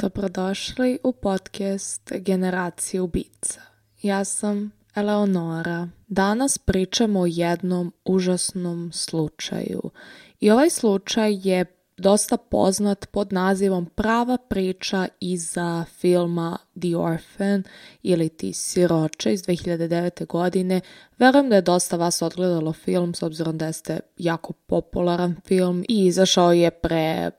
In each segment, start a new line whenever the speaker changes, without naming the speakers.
Dobrodošli u podcast Generacije ubica. Ja sam Eleonora. Danas pričamo o jednom užasnom slučaju. I ovaj slučaj je dosta poznat pod nazivom Prava priča iza filma The Orphan ili Ti siroče iz 2009. godine. Verujem da je dosta vas odgledalo film s obzirom da jeste jako popularan film i izašao je pre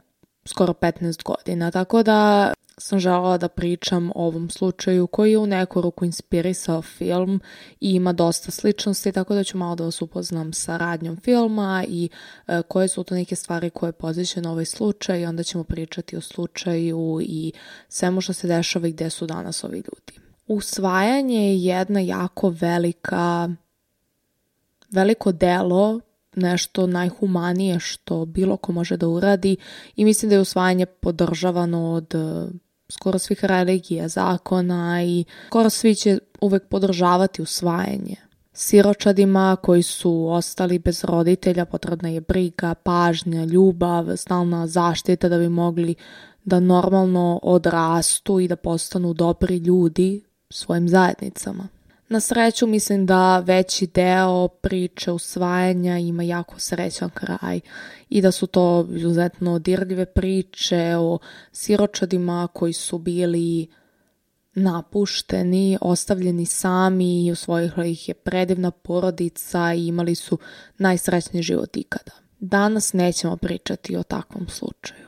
skoro 15 godina, tako da sam želala da pričam o ovom slučaju koji je u neku ruku inspirisao film i ima dosta sličnosti, tako da ću malo da vas upoznam sa radnjom filma i e, koje su to neke stvari koje poziše na ovaj slučaj i onda ćemo pričati o slučaju i svemu što se dešava i gde su danas ovi ljudi. Usvajanje je jedna jako velika veliko delo nešto najhumanije što bilo ko može da uradi i mislim da je usvajanje podržavano od e, skoro svih religija, zakona i skoro svi će uvek podržavati usvajanje. Siročadima koji su ostali bez roditelja potrebna je briga, pažnja, ljubav, stalna zaštita da bi mogli da normalno odrastu i da postanu dobri ljudi svojim zajednicama. Na sreću mislim da veći deo priče usvajanja ima jako srećan kraj i da su to izuzetno dirljive priče o siročadima koji su bili napušteni, ostavljeni sami i usvojila ih je predivna porodica i imali su najsrećniji život ikada. Danas nećemo pričati o takvom slučaju.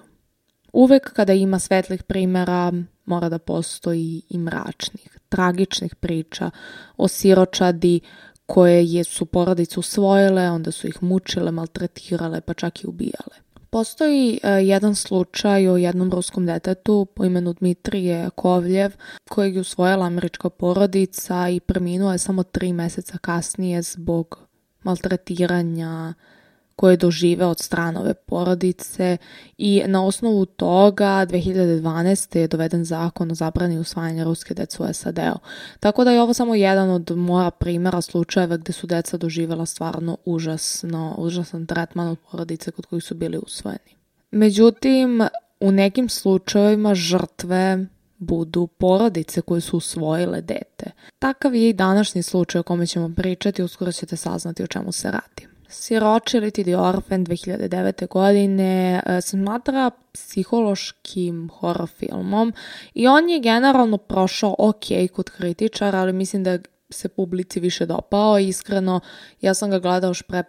Uvek kada ima svetlih primera, mora da postoji i mračnih, tragičnih priča o siročadi koje je su porodice usvojile, onda su ih mučile, maltretirale, pa čak i ubijale. Postoji uh, jedan slučaj o jednom ruskom detetu po imenu Dmitrije Kovljev, kojeg je usvojila američka porodica i preminuo je samo tri meseca kasnije zbog maltretiranja, koje je doživeo od stranove porodice i na osnovu toga 2012. je doveden zakon o zabrani usvajanja ruske dece u SAD-u. Tako da je ovo samo jedan od moja primjera slučajeva gde su deca doživjela stvarno užasno, užasan tretman od porodice kod kojih su bili usvojeni. Međutim, u nekim slučajevima žrtve budu porodice koje su usvojile dete. Takav je i današnji slučaj o kome ćemo pričati, uskoro ćete saznati o čemu se radi. Siroče ili The Orphan 2009. godine e, se smatra psihološkim horror filmom i on je generalno prošao ok kod kritičara, ali mislim da se publici više dopao. Iskreno, ja sam ga gledao još pre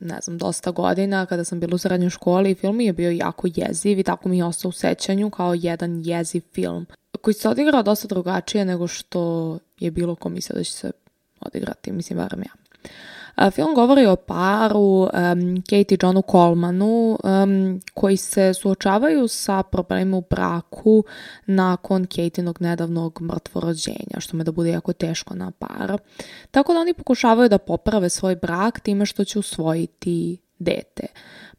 ne znam, dosta godina kada sam bila u srednjoj školi i film je bio jako jeziv i tako mi je ostao u sećanju kao jedan jeziv film koji se odigrao dosta drugačije nego što je bilo ko mislio da će se odigrati, mislim, barem ja. Film govori o paru um, Kate i Johnu Colmanu um, koji se suočavaju sa problemima u braku nakon Kateinog nedavnog mrtvorođenja, što me da bude jako teško na par. Tako da oni pokušavaju da poprave svoj brak time što će usvojiti dete.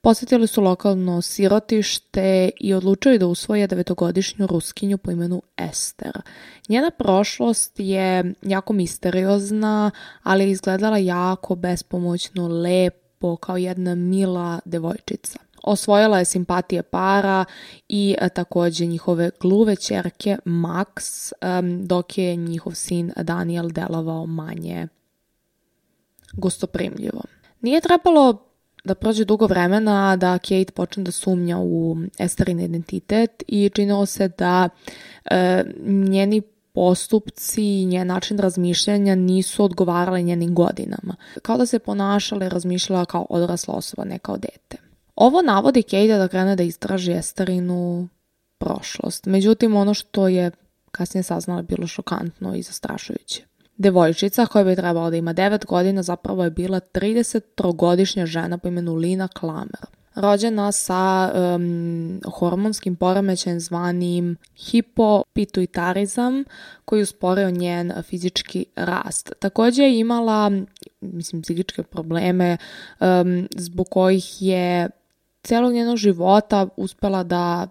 Posetili su lokalno sirotište i odlučili da usvoje devetogodišnju ruskinju po imenu Ester. Njena prošlost je jako misteriozna, ali je izgledala jako bespomoćno, lepo, kao jedna mila devojčica. Osvojila je simpatije para i e, takođe njihove gluve čerke Max, dok je njihov sin Daniel delovao manje gostoprimljivo. Nije trebalo da prođe dugo vremena da Kate počne da sumnja u Esterin identitet i činilo se da e, njeni postupci i njen način razmišljanja nisu odgovarali njenim godinama. Kao da se ponašala i razmišljala kao odrasla osoba, ne kao dete. Ovo navodi Kate da krene da istraži Esterinu prošlost. Međutim, ono što je kasnije saznala bilo šokantno i zastrašujuće. Devojčica koja bi trebala da ima 9 godina zapravo je bila 33-godišnja žena po imenu Lina Klamer. Rođena sa um, hormonskim poremećajem zvanim hipopituitarizam koji usporio njen fizički rast. Takođe je imala mislim, psihičke probleme um, zbog kojih je celog njenog života uspela da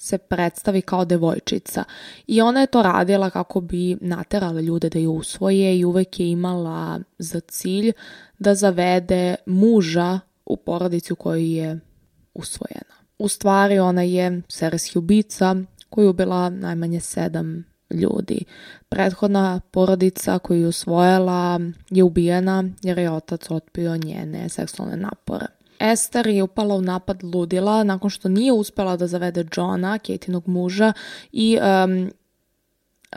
se predstavi kao devojčica. I ona je to radila kako bi naterala ljude da ju usvoje i uvek je imala za cilj da zavede muža u porodici u kojoj je usvojena. U stvari ona je serijski ubica, koju je ubila najmanje sedam ljudi. Prethodna porodica koju je usvojila je ubijena jer je otac otpio njene seksualne napore. Ester je upala u napad ludila nakon što nije uspela da zavede Johna, Katinog muža, i um,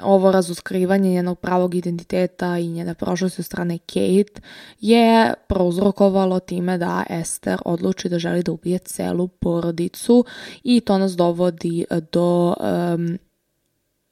ovo razuskrivanje njenog pravog identiteta i njene prošlosti od strane Kate je prouzrokovalo time da Ester odluči da želi da ubije celu porodicu i to nas dovodi do um,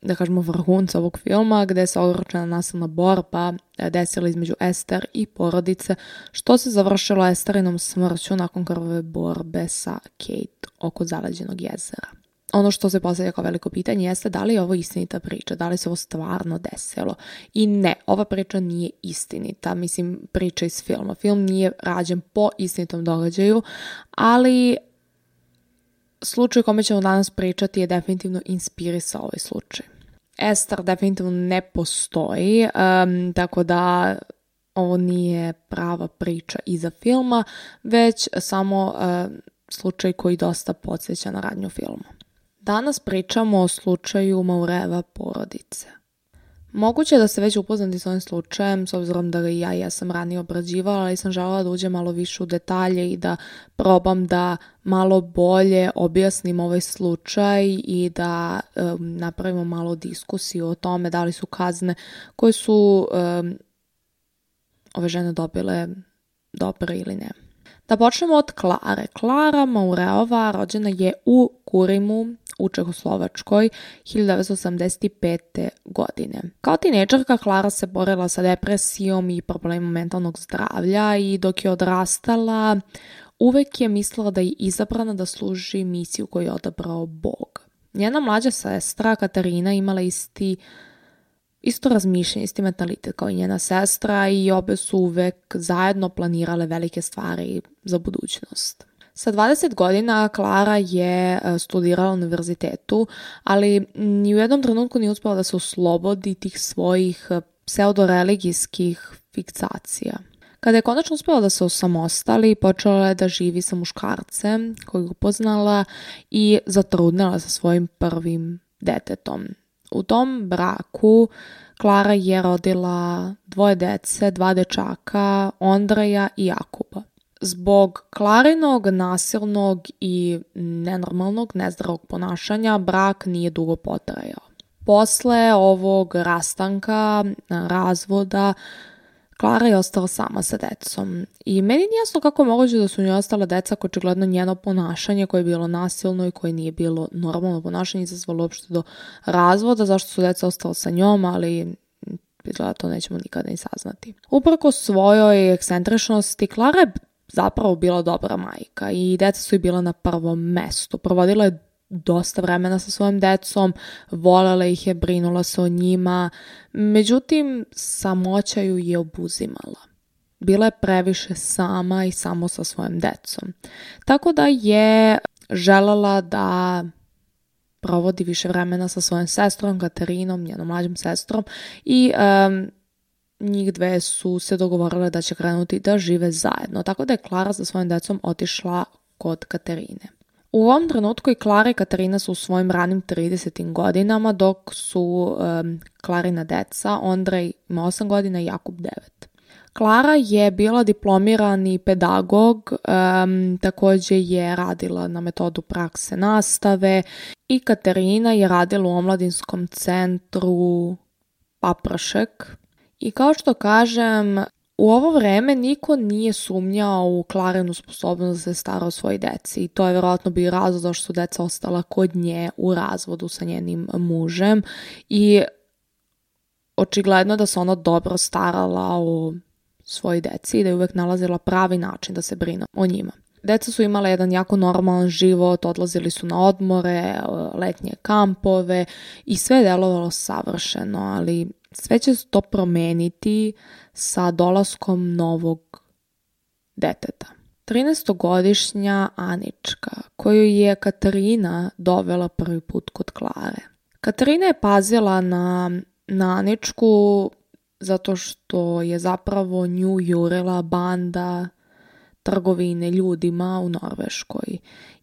da kažemo vrhunca ovog filma gde se oročena nasilna borba e, desila između Ester i porodice što se završilo Esterinom smrću nakon krvave borbe sa Kate oko zaleđenog jezera. Ono što se postavlja kao veliko pitanje jeste da li je ovo istinita priča, da li se ovo stvarno desilo. I ne, ova priča nije istinita, mislim priča iz filma. Film nije rađen po istinitom događaju, ali slučaj o kome ćemo danas pričati je definitivno inspirisao ovaj slučaj. Ester definitivno ne postoji, um, tako da ovo nije prava priča iza filma, već samo um, slučaj koji dosta podsjeća na radnju filmu. Danas pričamo o slučaju Maureva porodice. Moguće je da ste već upoznati s ovim slučajem, s obzirom da ga i ja jesam ranije obrađivala, ali sam želela da uđem malo više u detalje i da probam da malo bolje objasnim ovaj slučaj i da um, napravimo malo diskusiju o tome da li su kazne koje su um, ove žene dobile dobre ili ne. Da počnemo od Klare. Klara Maureova rođena je u Kurimu u Čehoslovačkoj 1985. godine. Kao tineđerka Klara se borila sa depresijom i problemom mentalnog zdravlja i dok je odrastala uvek je mislila da je izabrana da služi misiju koju je odabrao Bog. Njena mlađa sestra Katarina imala isti isto razmišljanje, isti mentalitet kao i njena sestra i obe su uvek zajedno planirale velike stvari za budućnost. Sa 20 godina Klara je e, studirala na univerzitetu, ali ni u jednom trenutku nije uspela da se oslobodi tih svojih e, pseudoreligijskih fiksacija. Kada je konačno uspela da se osamostali, počela je da živi sa muškarcem koji je upoznala i zatrudnila sa svojim prvim detetom. U tom braku Klara je rodila dvoje dece, dva dečaka, Ondreja i Jakuba. Zbog Klarinog nasilnog i nenormalnog, nezdravog ponašanja brak nije dugo potrajao. Posle ovog rastanka, razvoda, Klara je ostala sama sa decom. I meni nije jasno kako moguće da su njoj ostala deca ako očigledno njeno ponašanje koje je bilo nasilno i koje nije bilo normalno ponašanje izazvalo uopšte do razvoda, zašto su deca ostala sa njom, ali izgleda to nećemo nikada ni saznati. Uprko svojoj ekscentričnosti, Klara je zapravo bila dobra majka i deca su i bila na prvom mestu. Provodila je dosta vremena sa svojim decom, volela ih je, brinula se o njima, međutim samoća ju je obuzimala. Bila je previše sama i samo sa svojim decom. Tako da je želela da provodi više vremena sa svojom sestrom, Katarinom, njenom mlađom sestrom i um, njih dve su se dogovorile da će krenuti da žive zajedno, tako da je Klara sa svojim decom otišla kod Katarine. U ovom trenutku i Klara i Katarina su u svojim ranim 30. godinama, dok su um, Klarina deca, Ondrej ima 8 godina i Jakub 9. Klara je bila diplomirani pedagog, um, takođe je radila na metodu prakse nastave i Katarina je radila u omladinskom centru Paprašek, I kao što kažem, u ovo vreme niko nije sumnjao u Klarinu sposobnost da se stara o svojoj deci i to je verovatno bio razlog zašto su deca ostala kod nje u razvodu sa njenim mužem i očigledno da se ona dobro starala o svojoj deci i da je uvek nalazila pravi način da se brine o njima. Deca su imala jedan jako normalan život, odlazili su na odmore, letnje kampove i sve je delovalo savršeno, ali sve će to promeniti sa dolaskom novog deteta. 13-godišnja Anička, koju je Katarina dovela prvi put kod Klare. Katarina je pazila na, na Aničku zato što je zapravo nju jurila banda trgovine ljudima u Norveškoj.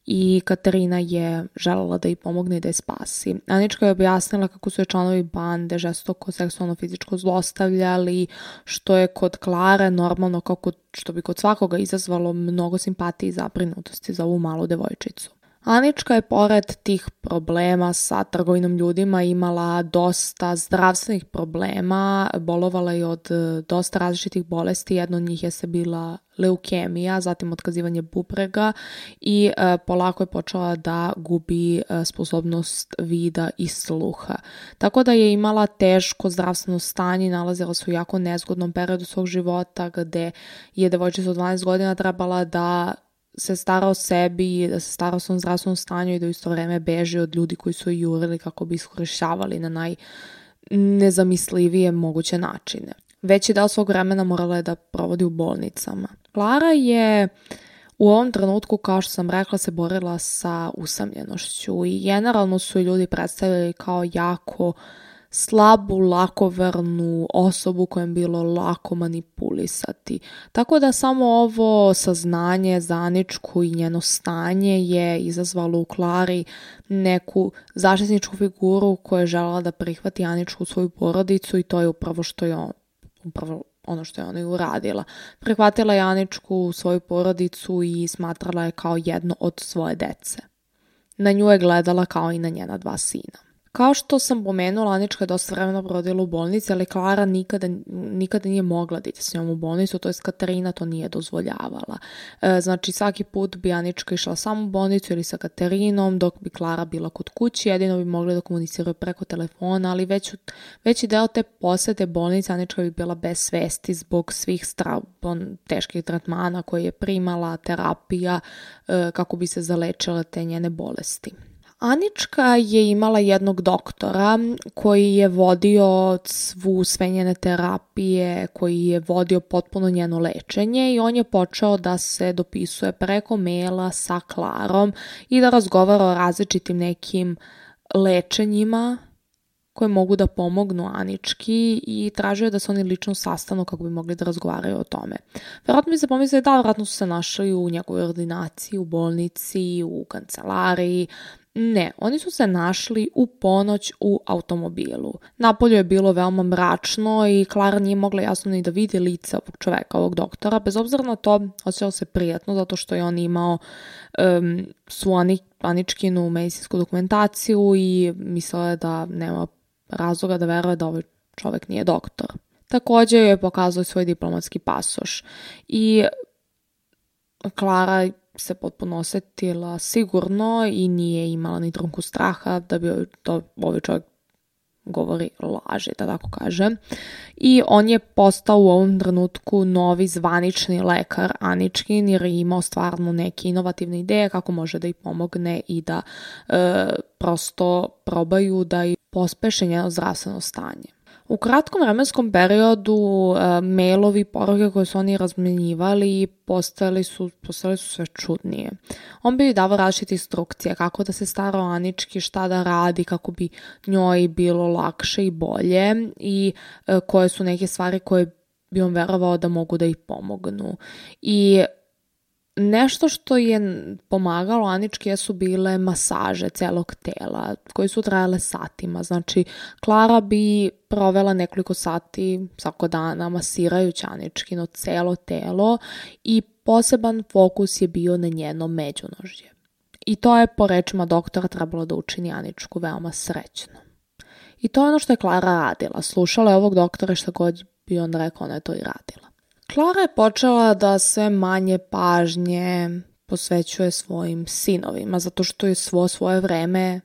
I Katarina je želela da ih pomogne i da je spasi. Anička je objasnila kako su je članovi bande žestoko seksualno fizičko zlostavljali, što je kod Klare normalno kako što bi kod svakoga izazvalo mnogo simpatije i zabrinutosti za ovu malu devojčicu. Anička je pored tih problema sa trgovinom ljudima imala dosta zdravstvenih problema, bolovala je od e, dosta različitih bolesti, jedno od njih je se bila leukemija, zatim otkazivanje bubrega i e, polako je počela da gubi e, sposobnost vida i sluha. Tako da je imala teško zdravstveno stanje, nalazila se u jako nezgodnom periodu svog života gde je devojčica od 12 godina trebala da se stara o sebi, da se stara o svom zdravstvenom stanju i da u isto vreme beži od ljudi koji su jurili kako bi iskorišćavali na najnezamislivije moguće načine. Veći deo svog vremena morala je da provodi u bolnicama. Klara je u ovom trenutku, kao što sam rekla, se borila sa usamljenošću i generalno su ljudi predstavili kao jako uh, slabu, lakovernu osobu kojem bilo lako manipulisati. Tako da samo ovo saznanje za Aničku i njeno stanje je izazvalo u Klari neku zaštitničku figuru koja je želela da prihvati Aničku u svoju porodicu i to je upravo što je on, upravo ono što je ona i uradila. Prihvatila je Aničku u svoju porodicu i smatrala je kao jedno od svoje dece. Na nju je gledala kao i na njena dva sina. Kao što sam pomenula, Anička je dosta vremena provodila u bolnici, ali Klara nikada, nikada nije mogla da ide s njom u bolnicu, to je Katarina to nije dozvoljavala. E, znači, svaki put bi Anička išla samo u bolnicu ili sa Katarinom, dok bi Klara bila kod kući, jedino bi mogli da komuniciraju preko telefona, ali već, veći deo te posete bolnice Anička bi bila bez svesti zbog svih stra, teških tretmana koje je primala, terapija, e, kako bi se zalečile te njene bolesti. Anička je imala jednog doktora koji je vodio svu sve njene terapije, koji je vodio potpuno njeno lečenje i on je počeo da se dopisuje preko maila sa Klarom i da razgovara o različitim nekim lečenjima koje mogu da pomognu Anički i tražio je da se oni lično sastanu kako bi mogli da razgovaraju o tome. Verovatno mi se pomisli da, verovatno su se našli u njegovoj ordinaciji, u bolnici, u kancelariji, Ne, oni su se našli u ponoć u automobilu. Napolju je bilo veoma mračno i Klara nije mogla jasno ni da vidi lice ovog čoveka, ovog doktora. Bez obzira na to, osjećao se prijatno zato što je on imao um, svu Aničkinu medicinsku dokumentaciju i mislila je da nema razloga da veruje da ovaj čovek nije doktor. Takođe je pokazao svoj diplomatski pasoš i Klara se potpuno osetila sigurno i nije imala ni trunku straha da bi to ovaj čovjek govori laži, da tako kažem. I on je postao u ovom trenutku novi zvanični lekar Aničkin jer je imao stvarno neke inovativne ideje kako može da ih pomogne i da e, prosto probaju da i pospeše njeno zdravstveno stanje. U kratkom vremenskom periodu e, mailovi, poruke koje su oni razmenjivali postali su, postali su sve čudnije. On bi davao različite instrukcije kako da se stara o Anički, šta da radi, kako bi njoj bilo lakše i bolje i e, koje su neke stvari koje bi on verovao da mogu da ih pomognu. I Nešto što je pomagalo Anički jesu bile masaže celog tela koje su trajale satima. Znači, Klara bi provela nekoliko sati svako dana masirajući Aničkino celo telo i poseban fokus je bio na njeno međunožje. I to je po rečima doktora trebalo da učini Aničku veoma srećno. I to je ono što je Klara radila. Slušala je ovog doktora šta god bi on rekao, ona je to i radila. Klara je počela da sve manje pažnje posvećuje svojim sinovima, zato što je svo svoje vreme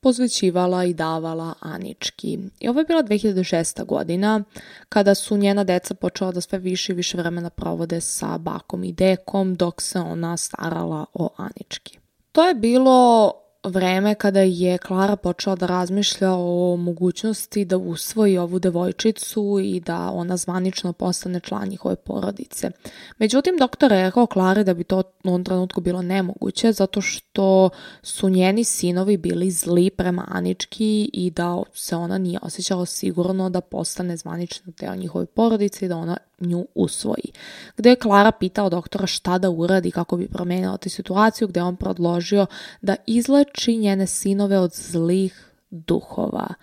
posvećivala i davala Anički. I ovo je bila 2006. godina, kada su njena deca počela da sve više i više vremena provode sa bakom i dekom, dok se ona starala o Anički. To je bilo vreme kada je Klara počela da razmišlja o mogućnosti da usvoji ovu devojčicu i da ona zvanično postane član njihove porodice. Međutim, doktor je rekao Klari da bi to u ovom trenutku bilo nemoguće zato što su njeni sinovi bili zli prema Anički i da se ona nije osjećala sigurno da postane zvanično deo njihove porodice i da ona nju usvoji. Gde je Klara pitao doktora šta da uradi kako bi promenila tu situaciju, gde on predložio da izleči njene sinove od zlih duhova.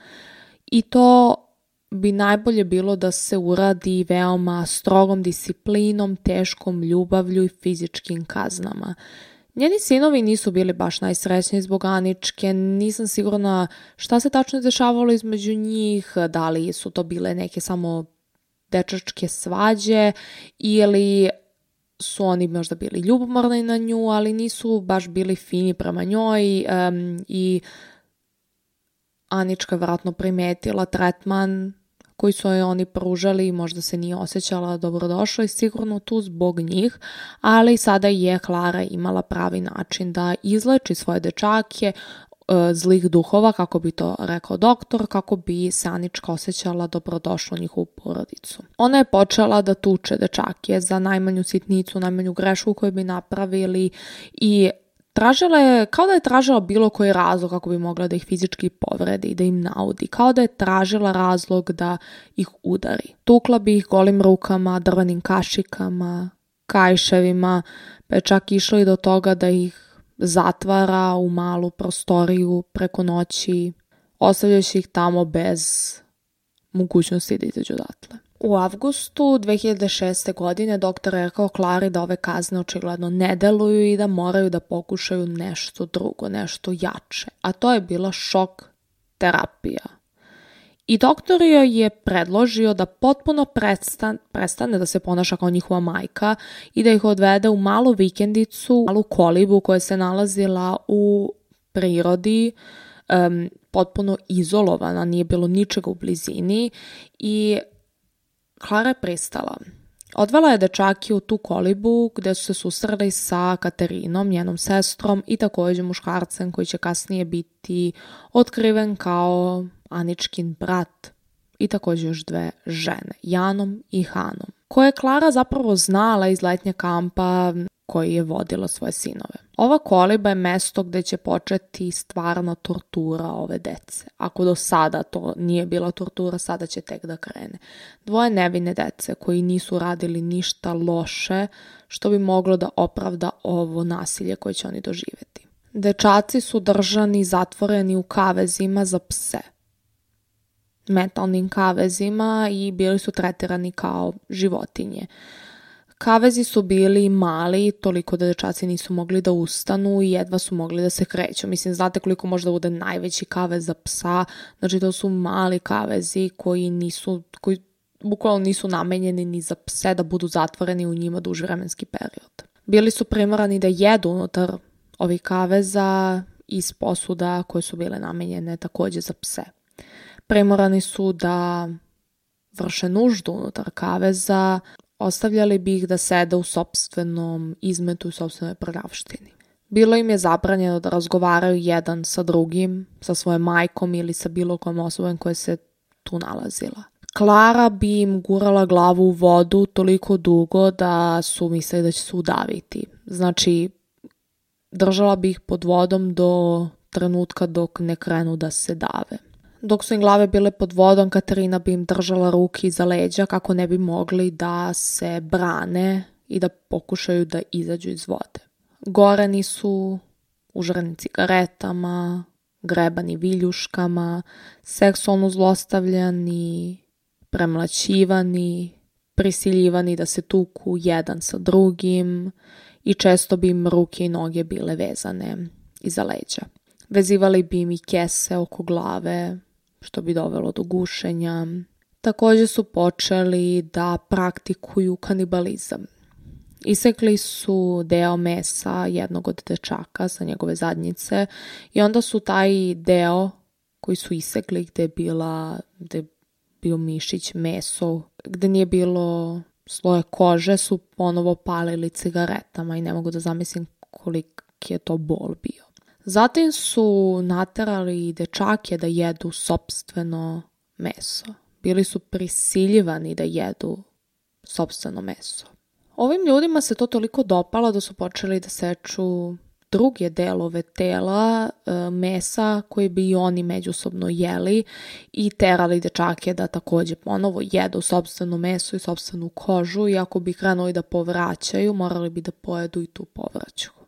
I to bi najbolje bilo da se uradi veoma strogom disciplinom, teškom ljubavlju i fizičkim kaznama. Njeni sinovi nisu bili baš najsrećniji zbog Aničke, nisam sigurna šta se tačno dešavalo između njih, da li su to bile neke samo dečačke svađe ili su oni možda bili ljubomorni na nju, ali nisu baš bili fini prema njoj um, i Anička je vratno primetila tretman koji su joj oni pružali i možda se nije osjećala dobrodošla i sigurno tu zbog njih, ali sada je Klara imala pravi način da izleči svoje dečake zlih duhova, kako bi to rekao doktor, kako bi se Anička osjećala dobrodošla u njihovu porodicu. Ona je počela da tuče dečake za najmanju sitnicu, najmanju grešku koju bi napravili i Tražila je, kao da je tražila bilo koji razlog kako bi mogla da ih fizički povredi i da im naudi, kao da je tražila razlog da ih udari. Tukla bi ih golim rukama, drvenim kašikama, kajševima, pa je čak išlo i do toga da ih zatvara u malu prostoriju preko noći, ostavljajući ih tamo bez mogućnosti da izađu odatle. U avgustu 2006. godine doktor je rekao Klari da ove kazne očigledno ne deluju i da moraju da pokušaju nešto drugo, nešto jače. A to je bila šok terapija. I doktor joj je predložio da potpuno prestan, prestane da se ponaša kao njihova majka i da ih odvede u malu vikendicu, malu kolibu koja se nalazila u prirodi, um, potpuno izolovana, nije bilo ničega u blizini i Klara je pristala. Odvela je dečaki u tu kolibu gde su se susreli sa Katerinom, njenom sestrom i takođe muškarcem koji će kasnije biti otkriven kao Aničkin brat i takođe još dve žene, Janom i Hanom, koje je Klara zapravo znala iz letnje kampa koji je vodila svoje sinove. Ova koliba je mesto gde će početi stvarna tortura ove dece. Ako do sada to nije bila tortura, sada će tek da krene. Dvoje nevine dece koji nisu radili ništa loše što bi moglo da opravda ovo nasilje koje će oni doživeti. Dečaci su držani zatvoreni u kavezima za pse metalnim kavezima i bili su tretirani kao životinje. Kavezi su bili mali, toliko da dečaci nisu mogli da ustanu i jedva su mogli da se kreću. Mislim, znate koliko može da bude najveći kavez za psa? Znači, to su mali kavezi koji nisu, koji bukvalno nisu namenjeni ni za pse da budu zatvoreni u njima duži vremenski period. Bili su primorani da jedu unutar ovih kaveza iz posuda koje su bile namenjene takođe za pse. Primorani su da vrše nuždu unutar kaveza, Ostavljali bi ih da sede u sobstvenom izmetu i sobstvenoj prljavštini. Bilo im je zabranjeno da razgovaraju jedan sa drugim, sa svojom majkom ili sa bilo kojom osobom koja se tu nalazila. Klara bi im gurala glavu u vodu toliko dugo da su mislili da će se udaviti. Znači, držala bi ih pod vodom do trenutka dok ne krenu da se dave. Dok su im glave bile pod vodom, Katarina bi im držala ruke iza leđa kako ne bi mogli da se brane i da pokušaju da izađu iz vode. Gorani su užrani cigaretama, grebani viljuškama, seksualno zlostavljani, premlaćivani, prisiljivani da se tuku jedan sa drugim i često bi im ruke i noge bile vezane iza leđa. Vezivali bi im i kese oko glave, što bi dovelo do gušenja. Takođe su počeli da praktikuju kanibalizam. Isekli su deo mesa jednog od dečaka sa njegove zadnjice i onda su taj deo koji su isekli gde je bila, gde je bio mišić, meso, gde nije bilo sloje kože su ponovo palili cigaretama i ne mogu da zamislim kolik je to bol bio. Zatim su naterali dečake da jedu sobstveno meso. Bili su prisiljivani da jedu sobstveno meso. Ovim ljudima se to toliko dopalo da su počeli da seču druge delove tela, e, mesa koje bi oni međusobno jeli i terali dečake da takođe ponovo jedu sobstveno meso i sobstvenu kožu i ako bi krenuli da povraćaju, morali bi da pojedu i tu povraću.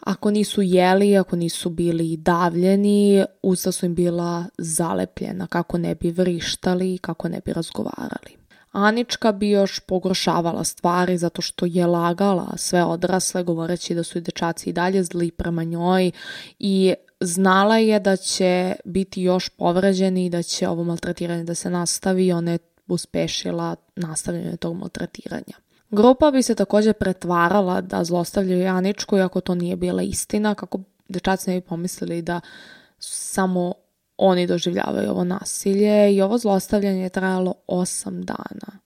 Ako nisu jeli, ako nisu bili davljeni, usta su im bila zalepljena kako ne bi vrištali i kako ne bi razgovarali. Anička bi još pogoršavala stvari zato što je lagala sve odrasle govoreći da su i dečaci i dalje zli prema njoj i znala je da će biti još povređeni i da će ovo maltretiranje da se nastavi i ona je uspešila nastavljanje tog maltretiranja. Grupa bi se takođe pretvarala da zlostavljaju Aničku, iako to nije bila istina, kako dečaci ne bi pomislili da samo oni doživljavaju ovo nasilje i ovo zlostavljanje je trajalo 8 dana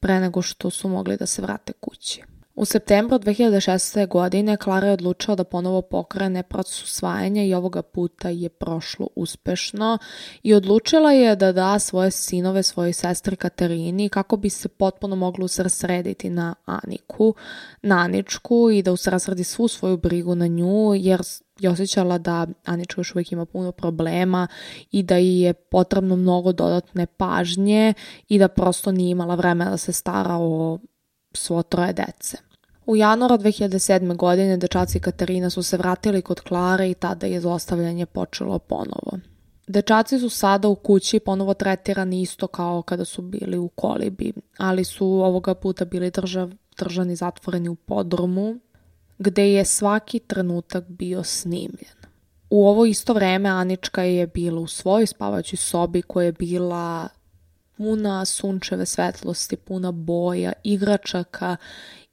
pre nego što su mogli da se vrate kući. U septembru 2016. godine Klara je odlučila da ponovo pokrene proces usvajanja i ovoga puta je prošlo uspešno i odlučila je da da svoje sinove svojoj sestri Katerini kako bi se potpuno moglo usresrediti na Aniku, na Aničku i da usresredi svu svoju brigu na nju jer je osjećala da Anička još uvijek ima puno problema i da ji je potrebno mnogo dodatne pažnje i da prosto nije imala vremena da se stara o svo troje dece. U januara 2007. godine dečaci Katarina su se vratili kod Klare i tada je zlostavljanje počelo ponovo. Dečaci su sada u kući ponovo tretirani isto kao kada su bili u kolibi, ali su ovoga puta bili držav, držani zatvoreni u podrumu, gde je svaki trenutak bio snimljen. U ovo isto vreme Anička je bila u svojoj spavaćoj sobi koja je bila puna sunčeve svetlosti, puna boja, igračaka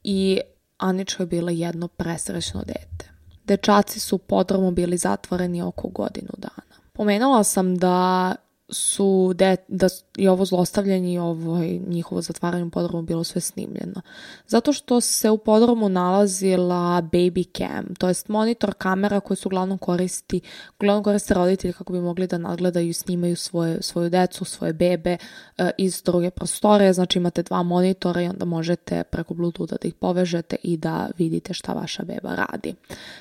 i Anička je bila jedno presrećno dete. Dečaci su podromo bili zatvoreni oko godinu dana. Pomenula sam da su de, da je ovo zlostavljanje i ovo njihovo zatvaranje u podromu bilo sve snimljeno. Zato što se u podromu nalazila baby cam, to jest monitor kamera koje su uglavnom koristi, uglavnom koriste roditelji kako bi mogli da nadgledaju i snimaju svoje, svoju decu, svoje bebe e, iz druge prostore, znači imate dva monitora i onda možete preko bluetootha da ih povežete i da vidite šta vaša beba radi.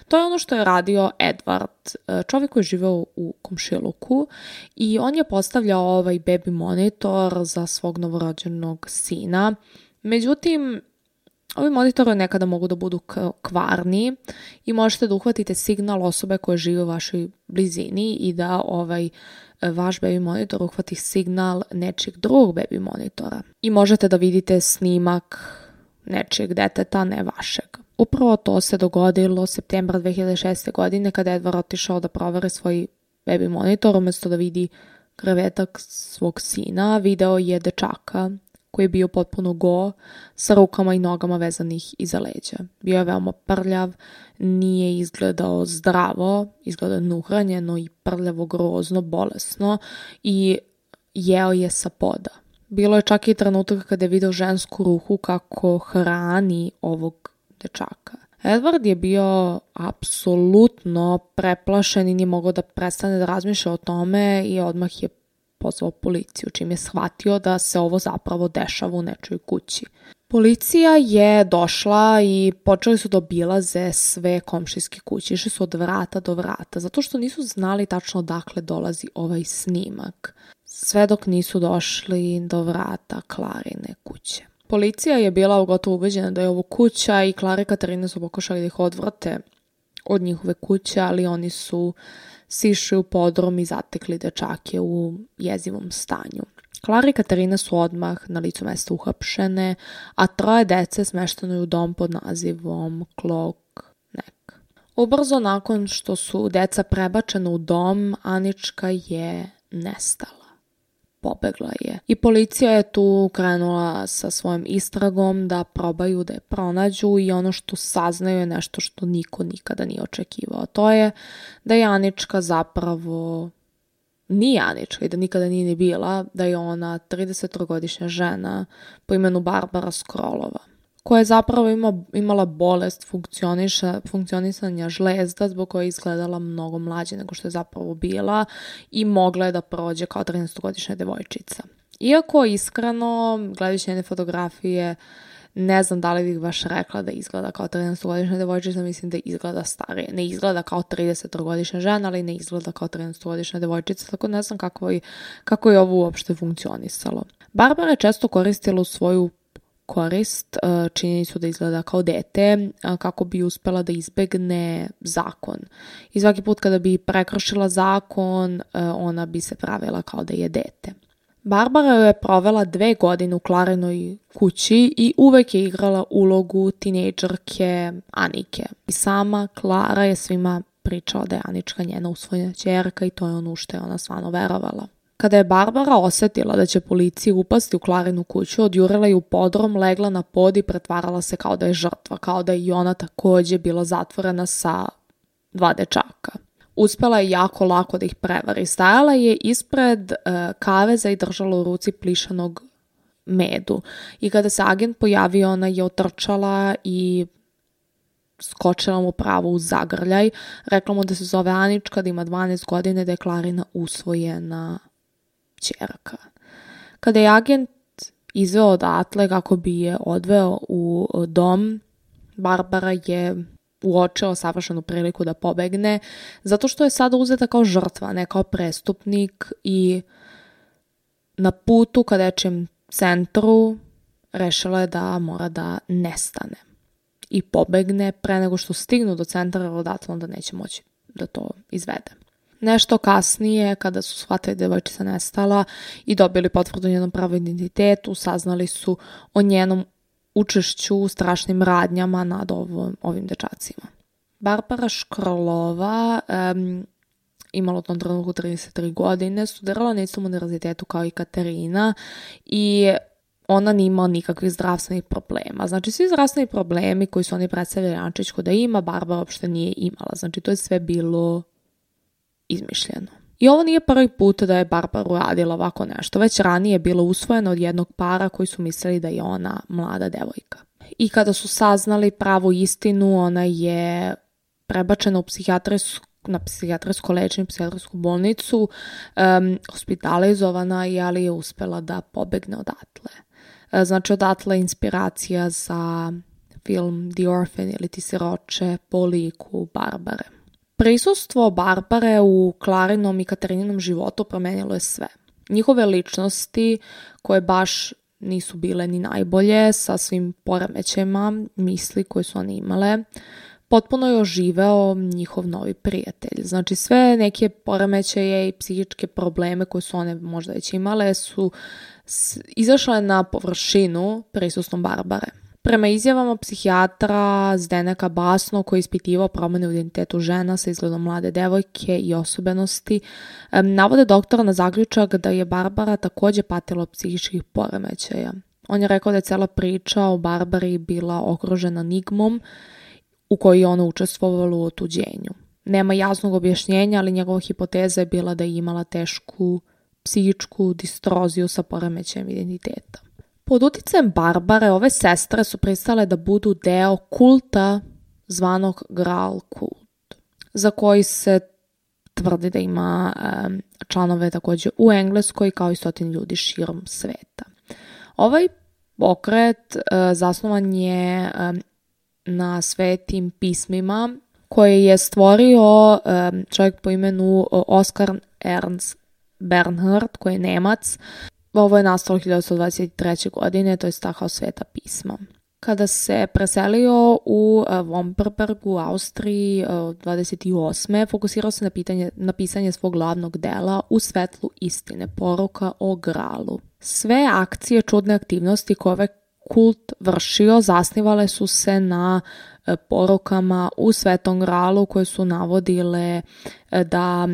To je ono što je radio Edward, e, čovjek koji je živeo u komšiluku i on je postavljao ovaj baby monitor za svog novorođenog sina. Međutim, Ovi monitori nekada mogu da budu kvarni i možete da uhvatite signal osobe koje žive u vašoj blizini i da ovaj vaš baby monitor uhvati signal nečijeg drugog baby monitora. I možete da vidite snimak nečijeg deteta, ne vašeg. Upravo to se dogodilo septembra 2006. godine kada je otišao da provere svoj baby monitor umesto da vidi krevetak svog sina, video je dečaka koji je bio potpuno go, sa rukama i nogama vezanih iza leđa. Bio je veoma prljav, nije izgledao zdravo, izgledao nuhranjeno i prljavo, grozno, bolesno i jeo je sa poda. Bilo je čak i trenutak kada je video žensku ruhu kako hrani ovog dečaka. Edward je bio apsolutno preplašen i nije mogao da prestane da razmišlja o tome i odmah je pozvao policiju, čim je shvatio da se ovo zapravo dešava u nečoj kući. Policija je došla i počeli su da obilaze sve komšijske kuće, išli su od vrata do vrata, zato što nisu znali tačno dakle dolazi ovaj snimak, sve dok nisu došli do vrata Klarine kuće. Policija je bila gotovo ubeđena da je ovo kuća i Klara i Katarina su pokušali da ih odvrate od njihove kuće, ali oni su sišli u podrom i zatekli dečake u jezivom stanju. Klara i Katarina su odmah na licu mesta uhapšene, a troje dece smešteno je u dom pod nazivom Klok Nek. Ubrzo nakon što su deca prebačena u dom, Anička je nestala pobegla je. I policija je tu krenula sa svojom istragom da probaju da je pronađu i ono što saznaju je nešto što niko nikada nije očekivao. To je da je Anička zapravo nije Anička i da nikada nije ni bila, da je ona 33-godišnja žena po imenu Barbara Skrolova koja je zapravo ima, imala bolest funkcionisanja žlezda zbog koje je izgledala mnogo mlađe nego što je zapravo bila i mogla je da prođe kao 13-godišnja devojčica. Iako iskreno, gledajući njene fotografije, Ne znam da li bih baš rekla da izgleda kao 13-godišnja devojčica, mislim da izgleda starije. Ne izgleda kao 30-godišnja žena, ali ne izgleda kao 13-godišnja devojčica, tako ne znam kako je, kako je ovo uopšte funkcionisalo. Barbara je često koristila u svoju korist e, činjenicu da izgleda kao dete e, kako bi uspela da izbegne zakon. I svaki put kada bi prekršila zakon, e, ona bi se pravila kao da je dete. Barbara je provela dve godine u Klarinoj kući i uvek je igrala ulogu tinejdžerke Anike. I sama Klara je svima pričala da je Anička njena usvojena čerka i to je ono što je ona stvarno verovala. Kada je Barbara osetila da će policiji upasti u Klarinu kuću, odjurila je u podrom, legla na pod i pretvarala se kao da je žrtva, kao da je i ona takođe bila zatvorena sa dva dečaka. Uspela je jako lako da ih prevari. Stajala je ispred uh, kaveza i držala u ruci plišanog medu. I kada se agent pojavio, ona je otrčala i skočila mu pravo u zagrljaj. Rekla mu da se zove Anička, da ima 12 godine, da je Klarina usvojena čerka. Kada je agent izveo odatle kako bi je odveo u dom, Barbara je uočila savršenu priliku da pobegne, zato što je sada uzeta kao žrtva, ne kao prestupnik i na putu ka dečijem centru rešila je da mora da nestane i pobegne pre nego što stignu do centra, jer odatle onda neće moći da to izvede. Nešto kasnije, kada su shvatili da je devojčica nestala i dobili potvrdu njenom pravu identitetu, saznali su o njenom učešću u strašnim radnjama nad ovo, ovim dečacima. Barbara Škrolova um, imala u tom trenutku 33 godine, studirala na istom univerzitetu kao i Katerina i ona nije imala nikakvih zdravstvenih problema. Znači, svi zdravstveni problemi koji su oni predstavljali Ančićku da ima, Barbara uopšte nije imala. Znači, to je sve bilo izmišljeno. I ovo nije prvi put da je Barbara uradila ovako nešto, već ranije je bilo usvojeno od jednog para koji su mislili da je ona mlada devojka. I kada su saznali pravu istinu, ona je prebačena u psihijatrijsku na psihijatrijsko lečenje, psihijatrijsku bolnicu, um, hospitalizovana je, ali je uspela da pobegne odatle. E, znači, odatle je inspiracija za film The Orphan ili Ti siroče po liku Barbare. Prisustvo Barbare u Klarinom i Katarininom životu promenilo je sve. Njihove ličnosti, koje baš nisu bile ni najbolje, sa svim poremećajima, misli koje su oni imale, potpuno je oživeo njihov novi prijatelj. Znači sve neke poremećaje i psihičke probleme koje su one možda već imale su izašle na površinu prisustvom Barbare. Prema izjavama psihijatra Zdeneka Basno koji je ispitivao promene u identitetu žena sa izgledom mlade devojke i osobenosti, navode doktora na zaključak da je Barbara takođe patila od psihičkih poremećaja. On je rekao da je cela priča o Barbari bila okružena nigmom u kojoj je ona učestvovala u otuđenju. Nema jasnog objašnjenja, ali njegova hipoteza je bila da je imala tešku psihičku distroziju sa poremećajem identiteta. Pod uticajem Barbare ove sestre su pristale da budu deo kulta zvanog Graal kult, za koji se tvrdi da ima um, članove takođe u Engleskoj kao i stotin ljudi širom sveta. Ovaj pokret uh, zasnovan je um, na svetim pismima koje je stvorio um, čovjek po imenu Oskar Ernst Bernhard, koji je Nemac, Ovo je nastalo 1923. godine, to je stahao sveta pisma. Kada se preselio u e, Womperberg u Austriji 28. E, fokusirao se na, pitanje, na pisanje svog glavnog dela u svetlu istine, poruka o gralu. Sve akcije, čudne aktivnosti koje kult vršio zasnivale su se na e, porukama u Svetom gralu koje su navodile e, da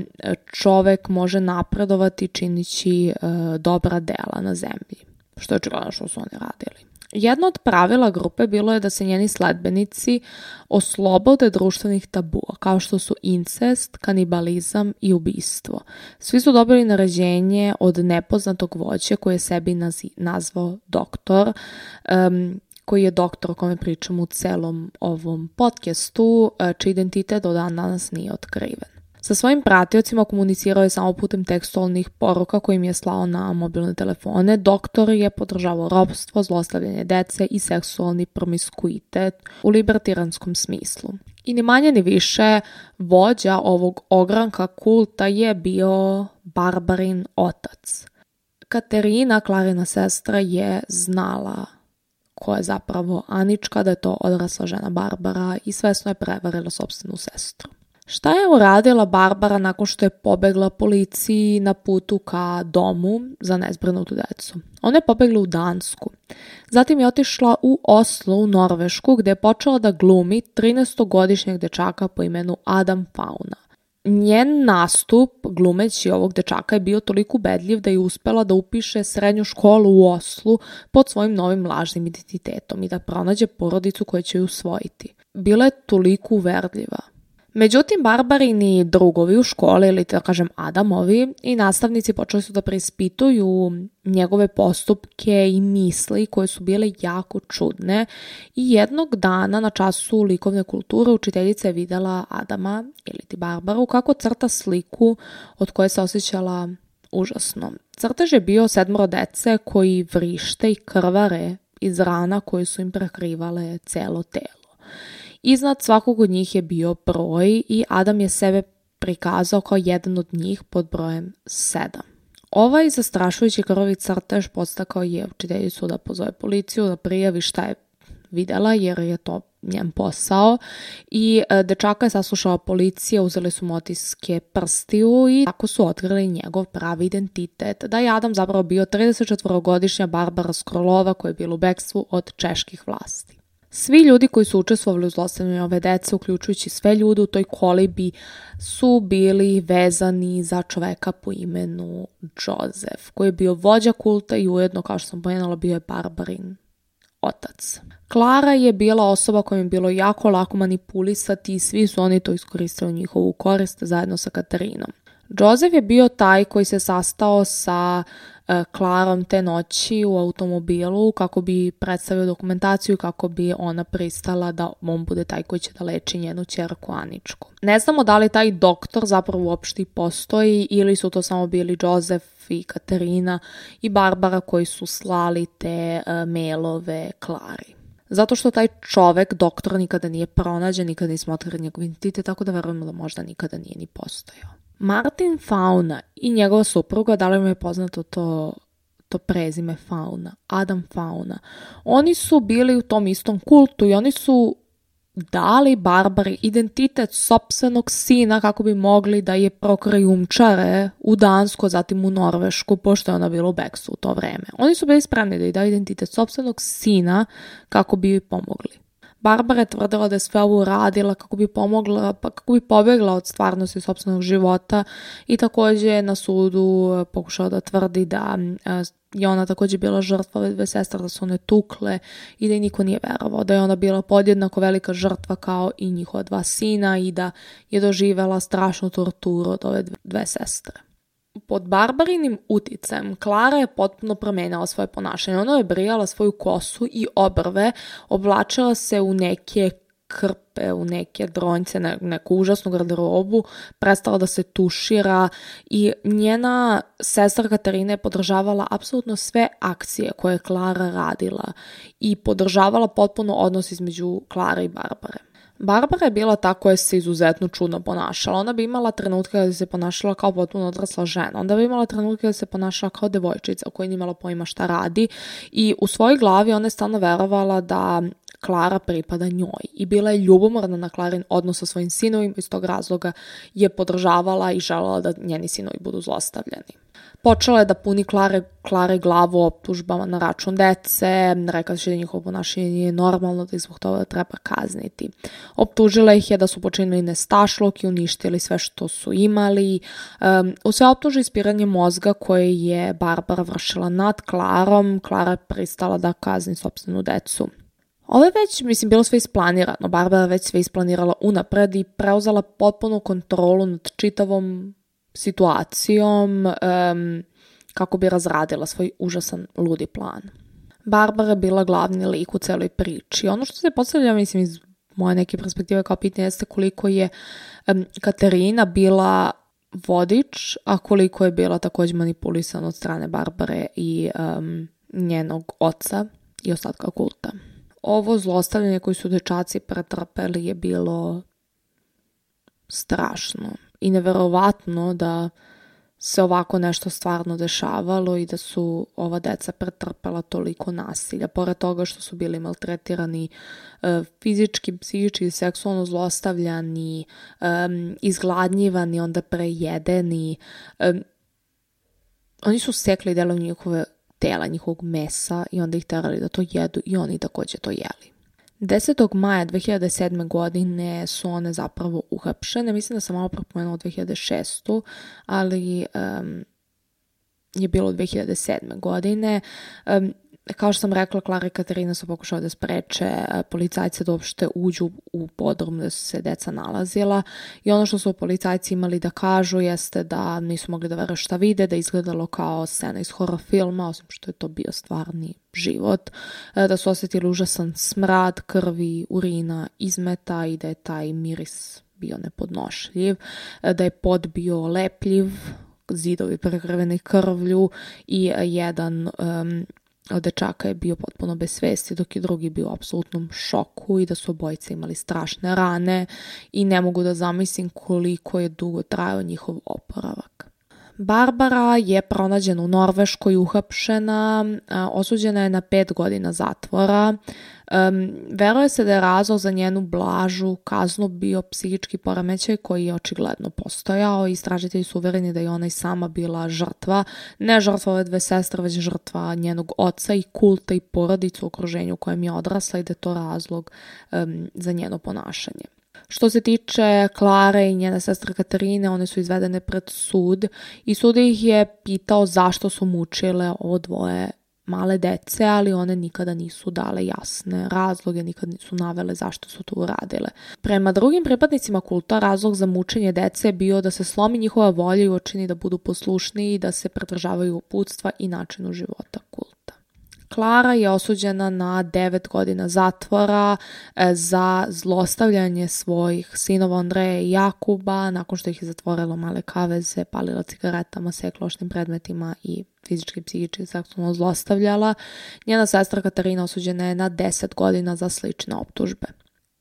čovek može napredovati činići e, dobra dela na zemlji, što je očigledno što su oni radili. Jedno od pravila grupe bilo je da se njeni sledbenici oslobode društvenih tabua, kao što su incest, kanibalizam i ubistvo. Svi su dobili naređenje od nepoznatog voća koji je sebi nazvao doktor, um, koji je doktor o kome pričam u celom ovom podcastu, čiji identitet do dan danas nije otkriven. Sa svojim pratiocima komunicirao je samo putem tekstualnih poruka kojim je slao na mobilne telefone. Doktor je podržavao robstvo, zlostavljanje dece i seksualni promiskuitet u libertiranskom smislu. I ni manje ni više vođa ovog ogranka kulta je bio Barbarin otac. Katerina, Klarina sestra, je znala ko je zapravo Anička, da je to odrasla žena Barbara i svesno je prevarila sobstvenu sestru. Šta je uradila Barbara nakon što je pobegla policiji na putu ka domu za nezbrinutu decu? Ona je pobegla u Dansku. Zatim je otišla u Oslo u Norvešku gde je počela da glumi 13-godišnjeg dečaka po imenu Adam Fauna. Njen nastup glumeći ovog dečaka je bio toliko ubedljiv da je uspela da upiše srednju školu u Oslu pod svojim novim lažnim identitetom i da pronađe porodicu koja će ju usvojiti. Bila je toliko uverljiva. Međutim, Barbarini drugovi u školi, ili da kažem Adamovi, i nastavnici počeli su da preispituju njegove postupke i misli koje su bile jako čudne i jednog dana na času likovne kulture učiteljica je videla Adama ili ti Barbaru kako crta sliku od koje se osjećala užasno. Crtež je bio sedmoro dece koji vrište i krvare iz rana koje su im prekrivale celo telo. Iznad svakog od njih je bio broj i Adam je sebe prikazao kao jedan od njih pod brojem 7. Ovaj zastrašujući krvavi crtež podstakao je učiteljicu da pozove policiju, da prijavi šta je videla jer je to njen posao i e, dečaka je saslušala policija, uzeli su motiske prstiju i tako su otkrili njegov pravi identitet, da je Adam zapravo bio 34-godišnja Barbara Skrolova koja je bila u bekstvu od čeških vlasti. Svi ljudi koji su učestvovali u zlostavljanju ove dece, uključujući sve ljude u toj kolibi, su bili vezani za čoveka po imenu Joseph, koji je bio vođa kulta i ujedno, kao što sam pomenula, bio je barbarin otac. Klara je bila osoba kojom je bilo jako lako manipulisati i svi su oni to iskoristili u njihovu korist zajedno sa Katarinom. Joseph je bio taj koji se sastao sa Klarom te noći u automobilu kako bi predstavio dokumentaciju kako bi ona pristala da on bude taj koji će da leči njenu čerku Aničku. Ne znamo da li taj doktor zapravo uopšte postoji ili su to samo bili Joseph i Katarina i Barbara koji su slali te uh, mailove Klari. Zato što taj čovek, doktor, nikada nije pronađen, nikada nismo otkrili njegov identitet, tako da verujemo da možda nikada nije ni postojao. Martin Fauna i njegova supruga, da li mu je poznato to, to prezime Fauna, Adam Fauna, oni su bili u tom istom kultu i oni su dali Barbari identitet sopstvenog sina kako bi mogli da je prokrijumčare u Dansku, zatim u Norvešku, pošto je ona bila u Beksu u to vreme. Oni su bili spremni da je daju identitet sopstvenog sina kako bi joj pomogli. Barbara je tvrdila da je sve ovo uradila kako bi pomogla, pa kako bi pobegla od stvarnosti sobstvenog života i takođe je na sudu e, pokušao da tvrdi da e, je ona takođe bila žrtva ove dve sestre, da su one tukle i da i niko nije verovao, da je ona bila podjednako velika žrtva kao i njihova dva sina i da je doživela strašnu torturu od ove dve sestre. Pod barbarinim uticajem Klara je potpuno promenila svoje ponašanje. Ona je brijala svoju kosu i obrve, oblačila se u neke krpe, u neke dronjce, ne, neku užasnu garderobu, prestala da se tušira i njena sestra Katarina je podržavala apsolutno sve akcije koje je Klara radila i podržavala potpuno odnos između Klara i Barbare. Barbara je bila ta koja se izuzetno čudno ponašala. Ona bi imala trenutke kada se ponašala kao potpuno odrasla žena. Onda bi imala trenutke kada se ponašala kao devojčica koja nije imala pojma šta radi i u svojoj glavi ona je stalno verovala da Klara pripada njoj i bila je ljubomorna na Klarin odnos sa svojim sinovima iz tog razloga je podržavala i želela da njeni sinovi budu zlostavljani. Počela je da puni Klare, Klare glavu optužbama na račun dece, rekla da njihovo ponašanje nije normalno, da ih zbog toga treba kazniti. Optužila ih je da su počinili nestašlok i uništili sve što su imali. Um, u sve optuže ispiranje mozga koje je Barbara vršila nad Klarom, Klara je pristala da kazni sobstvenu decu. Ovo je već, mislim, bilo sve isplanirano. Barbara već sve isplanirala unapred i preuzela potpunu kontrolu nad čitavom situacijom um, kako bi razradila svoj užasan ludi plan. Barbara je bila glavni lik u celoj priči. Ono što se postavlja, mislim, iz moje neke perspektive kao pitanje jeste koliko je um, Katerina bila vodič, a koliko je bila takođe manipulisan od strane Barbare i um, njenog oca i ostatka kulta. Ovo zlostavljanje koji su dečaci pretrpeli je bilo strašno i neverovatno da se ovako nešto stvarno dešavalo i da su ova deca pretrpela toliko nasilja. Pored toga što su bili maltretirani e, fizički, psihički, seksualno zlostavljani, izgladnjivani, onda prejedeni. oni su sekli delo njihove tela, njihovog mesa i onda ih terali da to jedu i oni takođe to jeli. 10. maja 2007. godine su one zapravo uhapšene. Mislim da sam malo propomenula 2006. ali um, je bilo 2007. godine. Um, kao što sam rekla, Klara i Katarina su pokušali da spreče e, policajce da uopšte uđu u podrum gde su se deca nalazila. I ono što su policajci imali da kažu jeste da nisu mogli da veruju šta vide, da izgledalo kao scena iz horror filma, osim što je to bio stvarni život, e, da su osjetili užasan smrad krvi, urina, izmeta i da je taj miris bio nepodnošljiv, e, da je pod bio lepljiv, zidovi prekrveni krvlju i jedan um, dečaka je bio potpuno bez svesti, dok je drugi bio u apsolutnom šoku i da su obojice imali strašne rane i ne mogu da zamislim koliko je dugo trajao njihov oporavak. Barbara je pronađena u Norveškoj uhapšena, osuđena je na pet godina zatvora. Um, veruje se da je razlog za njenu blažu kaznu bio psihički poremećaj koji je očigledno postojao. Istražitelji su uvereni da je ona i sama bila žrtva, ne žrtva ove dve sestre, već žrtva njenog oca i kulta i porodicu u okruženju u kojem je odrasla i da je to razlog um, za njeno ponašanje. Što se tiče Klare i njene sestre Katarine, one su izvedene pred sud i sud ih je pitao zašto su mučile ovo dvoje male dece, ali one nikada nisu dale jasne razloge, nikada nisu navele zašto su to uradile. Prema drugim pripadnicima kulta, razlog za mučenje dece je bio da se slomi njihova volja i učini da budu poslušniji i da se pridržavaju uputstva i načinu života kulta. Klara je osuđena na 9 godina zatvora e, za zlostavljanje svojih sinova Andreja i Jakuba nakon što ih je zatvorilo male kaveze, palila cigaretama, sekla ošnim predmetima i fizički psihički seksualno zlostavljala. Njena sestra Katarina osuđena je na 10 godina za slične optužbe.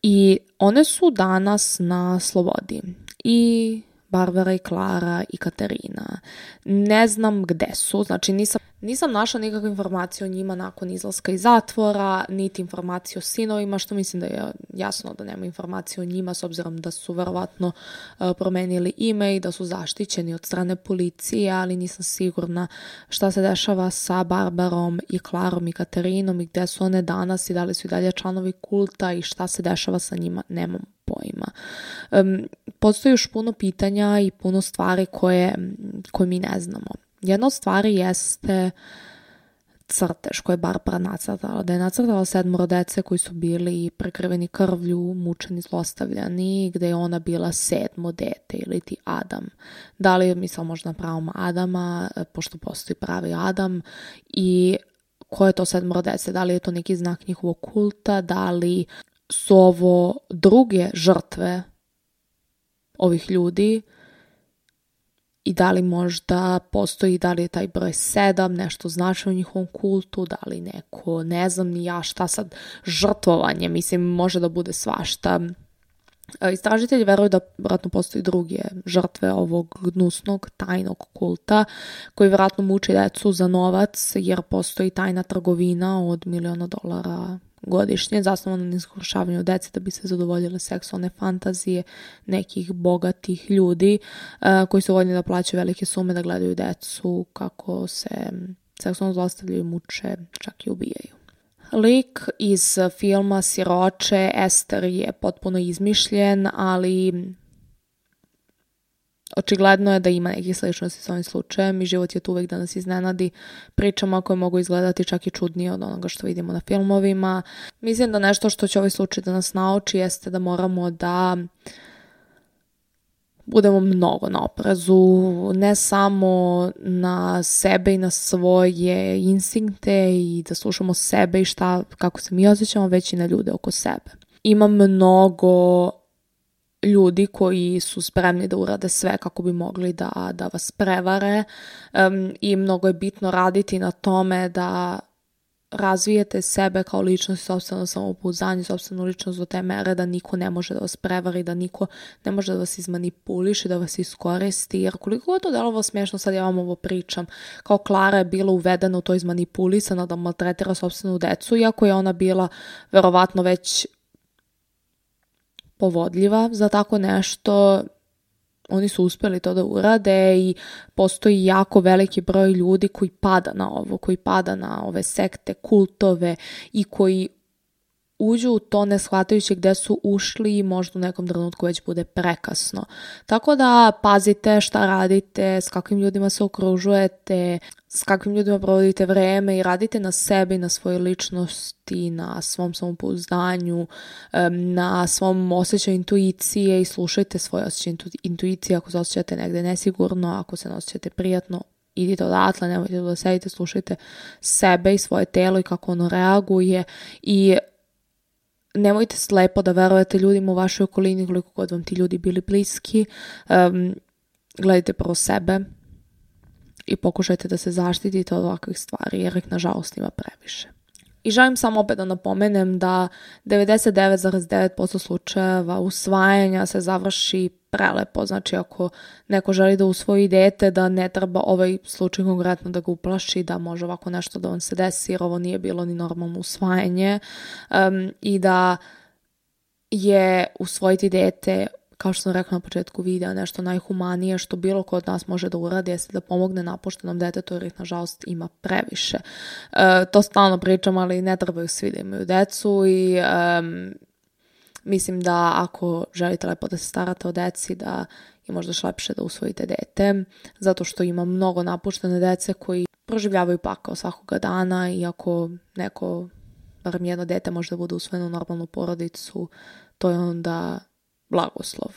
I one su danas na slobodi. I Barbara i Klara i Katarina. Ne znam gde su, znači nisam, nisam našla nikakvu informaciju o njima nakon izlaska iz zatvora, niti informaciju o sinovima, što mislim da je jasno da nema informacije o njima s obzirom da su verovatno uh, promenili ime i da su zaštićeni od strane policije, ali nisam sigurna šta se dešava sa Barbarom i Klarom i Katarinom i gde su one danas i da li su i dalje članovi kulta i šta se dešava sa njima, nemam pojma. Um, postoji još puno pitanja i puno stvari koje, koje mi ne znamo. Jedna od stvari jeste crtež koje je Barbara nacrtala. Da je nacrtala sedmoro dece koji su bili prekrveni krvlju, mučeni, zlostavljani, gde je ona bila sedmo dete ili ti Adam. Da li je mislila možda pravom Adama, pošto postoji pravi Adam i ko je to sedmoro dece, da li je to neki znak njihovog kulta, da li su ovo druge žrtve ovih ljudi i da li možda postoji, da li je taj broj sedam, nešto znači u njihovom kultu, da li neko, ne znam ni ja šta sad, žrtvovanje, mislim, može da bude svašta. E, istražitelji veruju da vratno postoji druge žrtve ovog gnusnog tajnog kulta koji vratno muči decu za novac jer postoji tajna trgovina od miliona dolara godišnje zasnovano na iskrušavanju dece da bi se zadovoljile seksualne fantazije nekih bogatih ljudi uh, koji su voljni da plaćaju velike sume da gledaju decu kako se seksualno zlostavljaju, muče, čak i ubijaju. Lik iz filma Siroče Ester je potpuno izmišljen, ali Očigledno je da ima nekih sličnosti s ovim slučajem i život je tu uvek da nas iznenadi pričama koje mogu izgledati čak i čudnije od onoga što vidimo na filmovima. Mislim da nešto što će ovaj slučaj da nas nauči jeste da moramo da budemo mnogo na oprezu, ne samo na sebe i na svoje instinkte i da slušamo sebe i šta, kako se mi osjećamo, već i na ljude oko sebe. ima mnogo ljudi koji su spremni da urade sve kako bi mogli da, da vas prevare. Um, i mnogo je bitno raditi na tome da razvijete sebe kao ličnost, sobstveno samopouzdanje, sobstvenu ličnost do te mere da niko ne može da vas prevari, da niko ne može da vas izmanipuliše, da vas iskoristi, jer koliko je to delovo smiješno, sad ja vam ovo pričam, kao Klara je bila uvedena u to izmanipulisana da maltretira sobstvenu decu, iako je ona bila verovatno već povodljiva za tako nešto, oni su uspjeli to da urade i postoji jako veliki broj ljudi koji pada na ovo, koji pada na ove sekte, kultove i koji uđu u to ne shvatajući gde su ušli i možda u nekom trenutku već bude prekasno. Tako da pazite šta radite, s kakvim ljudima se okružujete, s kakvim ljudima provodite vreme i radite na sebi, na svojoj ličnosti, na svom samopouzdanju, na svom osjećaju intuicije i slušajte svoje osjećaje intuicije ako se osjećate negde nesigurno, ako se ne osjećate prijatno, idite odatle, nemojte da sedite, slušajte sebe i svoje telo i kako ono reaguje i nemojte slepo da verujete ljudima u vašoj okolini koliko god vam ti ljudi bili bliski. Um, gledajte prvo sebe i pokušajte da se zaštitite od ovakvih stvari jer ih nažalost ima previše. I želim samo opet da napomenem da 99,9% slučajeva usvajanja se završi prelepo. Znači ako neko želi da usvoji dete, da ne treba ovaj slučaj konkretno da ga uplaši, da može ovako nešto da vam se desi, jer ovo nije bilo ni normalno usvajanje um, i da je usvojiti dete kao što sam rekla na početku videa, nešto najhumanije što bilo ko od nas može da uradi jeste da pomogne napuštenom detetu jer ih nažalost ima previše. E, to stalno pričam, ali ne trebaju svi da imaju decu i um, mislim da ako želite lepo da se starate o deci, da je možda šlepše da usvojite dete, zato što ima mnogo napuštene dece koji proživljavaju pakao svakoga dana i ako neko, barem jedno dete može da bude usvojeno u normalnu porodicu, to je onda blagoslov.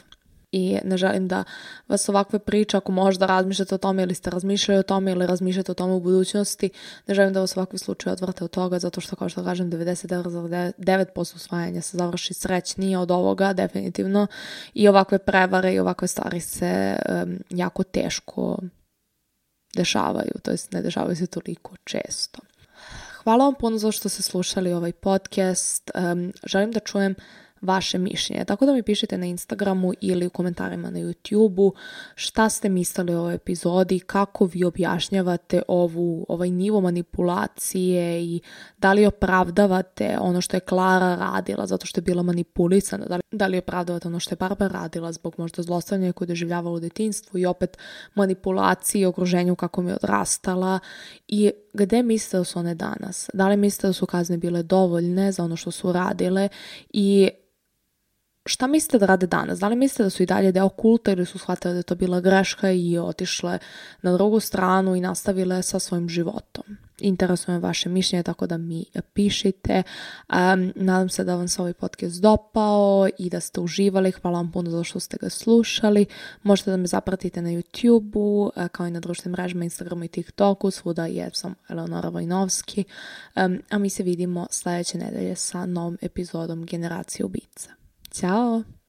I ne želim da vas ovakve priče, ako možda razmišljate o tome ili ste razmišljali o tome ili razmišljate o tome u budućnosti, ne želim da vas ovakvi slučaj odvrte od toga, zato što kao što kažem 99% usvajanja se završi srećnije od ovoga, definitivno. I ovakve prevare i ovakve stvari se um, jako teško dešavaju, to jest ne dešavaju se toliko često. Hvala vam puno za što ste slušali ovaj podcast. Um, želim da čujem vaše mišljenje. Tako da mi pišite na Instagramu ili u komentarima na YouTubeu šta ste mislili o ovoj epizodi, kako vi objašnjavate ovu, ovaj nivo manipulacije i da li opravdavate ono što je Klara radila zato što je bila manipulisana, da li, da li opravdavate ono što je Barbara radila zbog možda zlostavljanja koje je doživljavala u detinstvu i opet manipulacije i okruženju kako mi je odrastala i gde mislite da su one danas? Da li mislite da su kazne bile dovoljne za ono što su radile i šta mislite da rade danas? Da li mislite da su i dalje deo kulta ili su shvatile da je to bila greška i otišle na drugu stranu i nastavile sa svojim životom? Interesuje me vaše mišljenje, tako da mi pišite. Um, nadam se da vam se ovaj podcast dopao i da ste uživali. Hvala vam puno za što ste ga slušali. Možete da me zapratite na YouTube-u, e, kao i na društvenim mrežama, Instagramu i TikToku. Svuda je sam Eleonora Vojnovski. Um, a mi se vidimo sledeće nedelje sa novom epizodom Generacije ubica. Ciao